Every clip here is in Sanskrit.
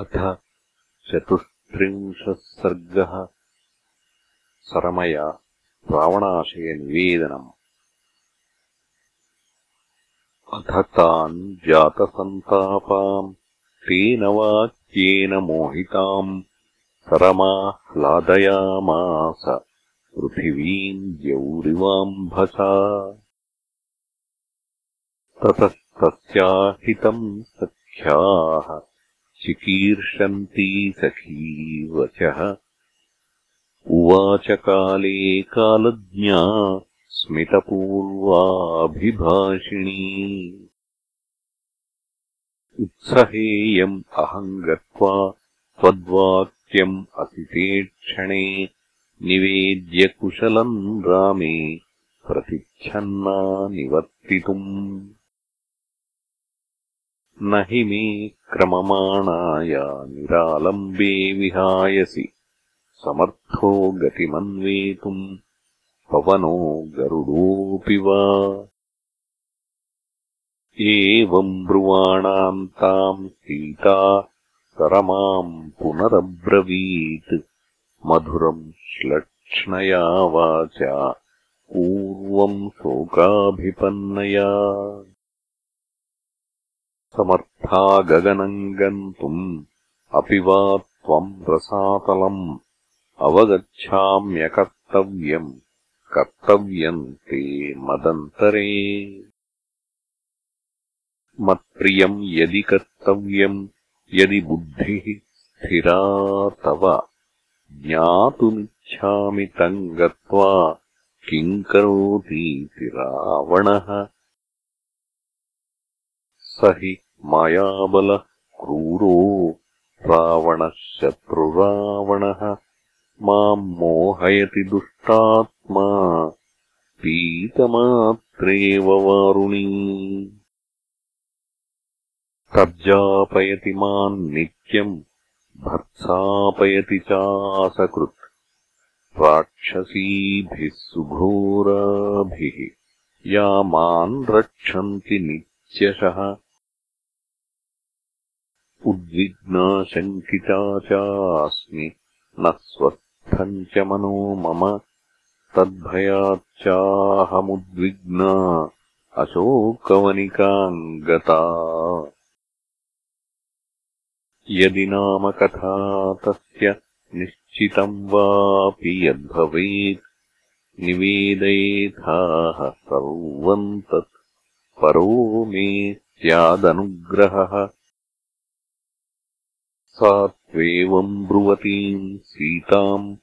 अथ चतुस्त्रिंशः सर्गः। सरमया रावणाशयनिवेदनम् अथ तान् जातसन्तापाम् तेन वाक्येन मोहिताम् सरमाह्लादयामास पृथिवीम् द्यौरिवाम्भसा ततस्तस्याहितम् सख्याः चिकीर्षन्ती सखी वचः। उवाच काले कालज्ञा स्मितपूर्वाभिभाषिणी। उत्सहेयम् अहम् गत्वा त्वद्वाक्यम् असितेक्षणे निवेद्य कुशलम् रामे प्रतिच्छन्ना निवर्तितुम् न हि मे क्रममाणाया निरालम्बे विहायसि। समर्थो गतिमन्वेतुम् पवनो गरुडोऽपि वा। एवम् ब्रुवाणाम् ताम् सीता करमाम् पुनरब्रवीत्। मधुरम् श्लक्ष्णया वाचा पूर्वम् शोकाभिपन्नया समर्था गगनम् गन्तुम् अपि वा त्वम् रसातलम् अवगच्छाम्यकर्तव्यम् कर्तव्यम् ते मदन्तरे। मत्प्रियम् यदि कर्तव्यम् यदि बुद्धिः स्थिरा तव। ज्ञातुमिच्छामि तम् गत्वा किम् करोतीति रावणः स हि मायाबलः क्रूरो रावणः शत्रुरावणः माम् मोहयति दुष्टात्मा पीतमात्रेव वारुणी। तर्जापयति माम् नित्यम् भर्त्सापयति चासकृत्। राक्षसीभिः सुघोराभिः। या माम् रक्षन्ति नित्यशः उद्विग्ना शङ्किता चास्मि। न स्वस्थम् च मनो मम। तद्भयाच्चाहमुद्विग्ना अशोकवनिकाम् गता यदि नाम कथा तस्य निश्चितम् वापि यद्भवेत् निवेदयेथाह सर्वम् तत् परो मे स्यादनुग्रहः सा त्वेवम् ब्रुवतीम् सीताम्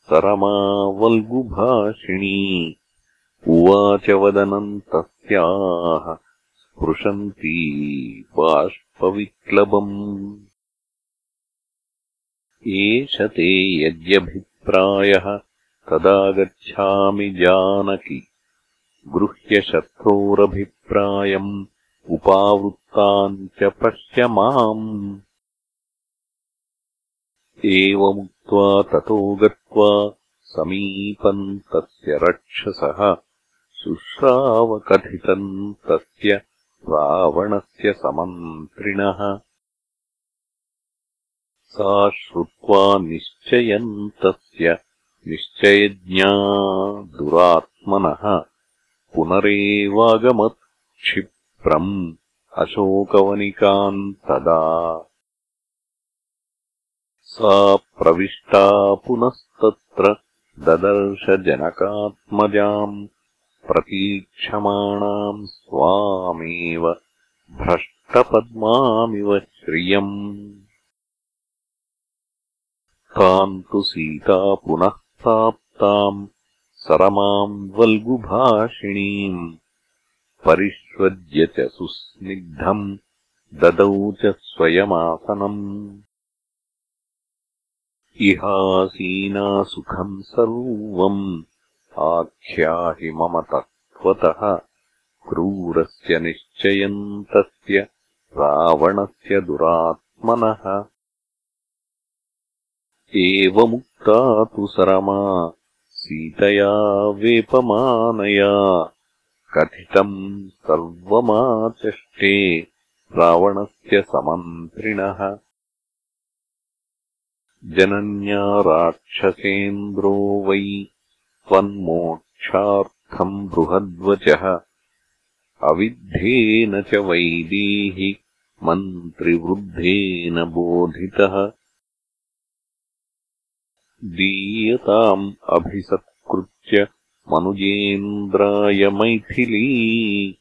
सरमावल्गुभाषिणी। उवाच वदनम् तस्याः स्पृशन्ती बाष्पविक्लबम् एष ते यद्यभिप्रायः तदा गच्छामि जानकि। गृह्यशत्रोरभिप्रायम् उपावृत्ताम् च पश्य माम् एवमुक्त्वा ततो गत्वा समीपम् तस्य रक्षसः शुश्रावकथितम् तस्य रावणस्य समन्त्रिणः। सा श्रुत्वा निश्चयम् तस्य निश्चयज्ञा दुरात्मनः। पुनरेवागमत् क्षिप्रम् अशोकवनिकाम् तदा सा प्रविष्टा पुनस्तत्र ददर्शजनकात्मजाम् प्रतीक्षमाणाम् स्वामेव भ्रष्टपद्मामिव श्रियम्। ताम् तु सीता पुनः प्राप्ताम् सरमाम् वल्गुभाषिणीम्। परिष्वज्य च सुस्निग्धम् ददौ च स्वयमासनम् इहासीना सुखम् सर्वम् आख्याहि मम तत्त्वतः। क्रूरस्य निश्चयम् तस्य रावणस्य दुरात्मनः। एवमुक्ता तु सरमा सीतया वेपमानया। कथितम् सर्वमाचष्टे रावणस्य समन्त्रिणः जनन्या राक्षसेन्द्रो वै त्वन्मोक्षार्थम् बृहद्वचः। अविद्धेन च वैदेहि मन्त्रिवृद्धेन बोधितः। दीयताम् अभिसत्कृत्य मनुजेन्द्राय मैथिली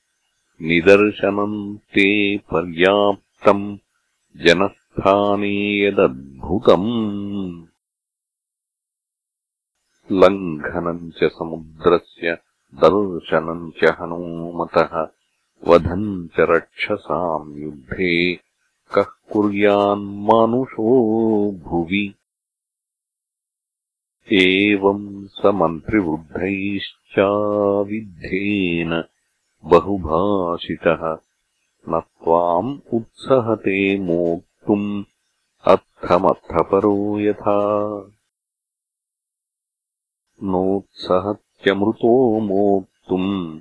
निदर्शनम् ते पर्याप्तम् जनस्थाने यदद्भुतम् लङ्घनम् च समुद्रस्य दर्शनम् च हनूमतः। वधम् च रक्षसाम् युद्धे कः कुर्यान्मानुषो भुवि। एवम् स मन्त्रिवृद्धैश्चाविद्धेन बहुभाषितः। न त्वाम् उत्सहते मोक्तुम् अर्थमर्थपरो यथा। नोत्सहत्यमृतो मोक्तुम्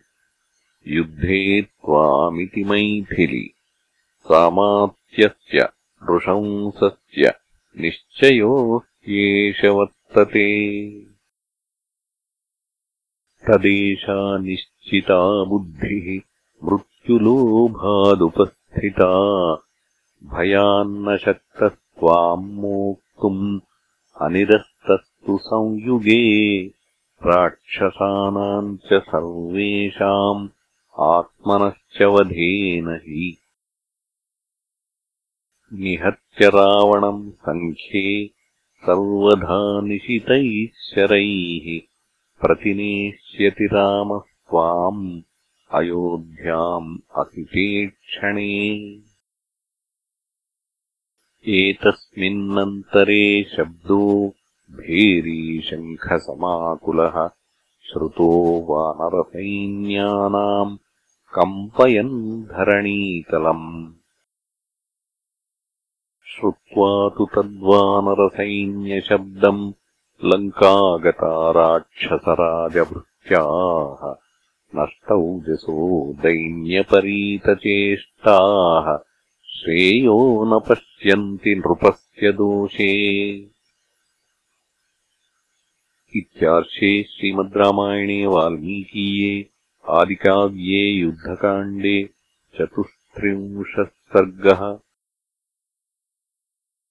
युद्धे त्वामिति मैथिलि। सामात्यस्य नृशंसस्य निश्चयो ह्येष वर्तते तदेषा निश्चिता बुद्धिः मृत्युलोभादुपस्थिता भयान्न शक्तस्त्वाम् मोक्तुम् अनिरस्तस्तु संयुगे राक्षसानाम् च सर्वेषाम् आत्मनश्च वधेन हि। निहत्य रावणम् सङ्ख्ये सर्वधा निशितैः शरैः प्रतिनेष्यति रामस्त्वाम् अयोध्याम् असितेक्षणे एतस्मिन्नन्तरे शब्दो भेरीशङ्खसमाकुलः श्रुतो वानरसैन्यानाम् कम्पयन् धरणीतलम्। श्रुत्वा तु तद्वानरसैन्यशब्दम् लङ्कागता राक्षसराजभृत्याः नष्टौजसो दैन्यपरीतचेष्टाः श्रेयो न पश्यन्ति नृपस्य दोषे। इत्यार्षे श्रीमद् रामायणे वाल्मीकीये आदिकाव्ये युद्धकाण्डे चतुस्त्रिंशः सर्गः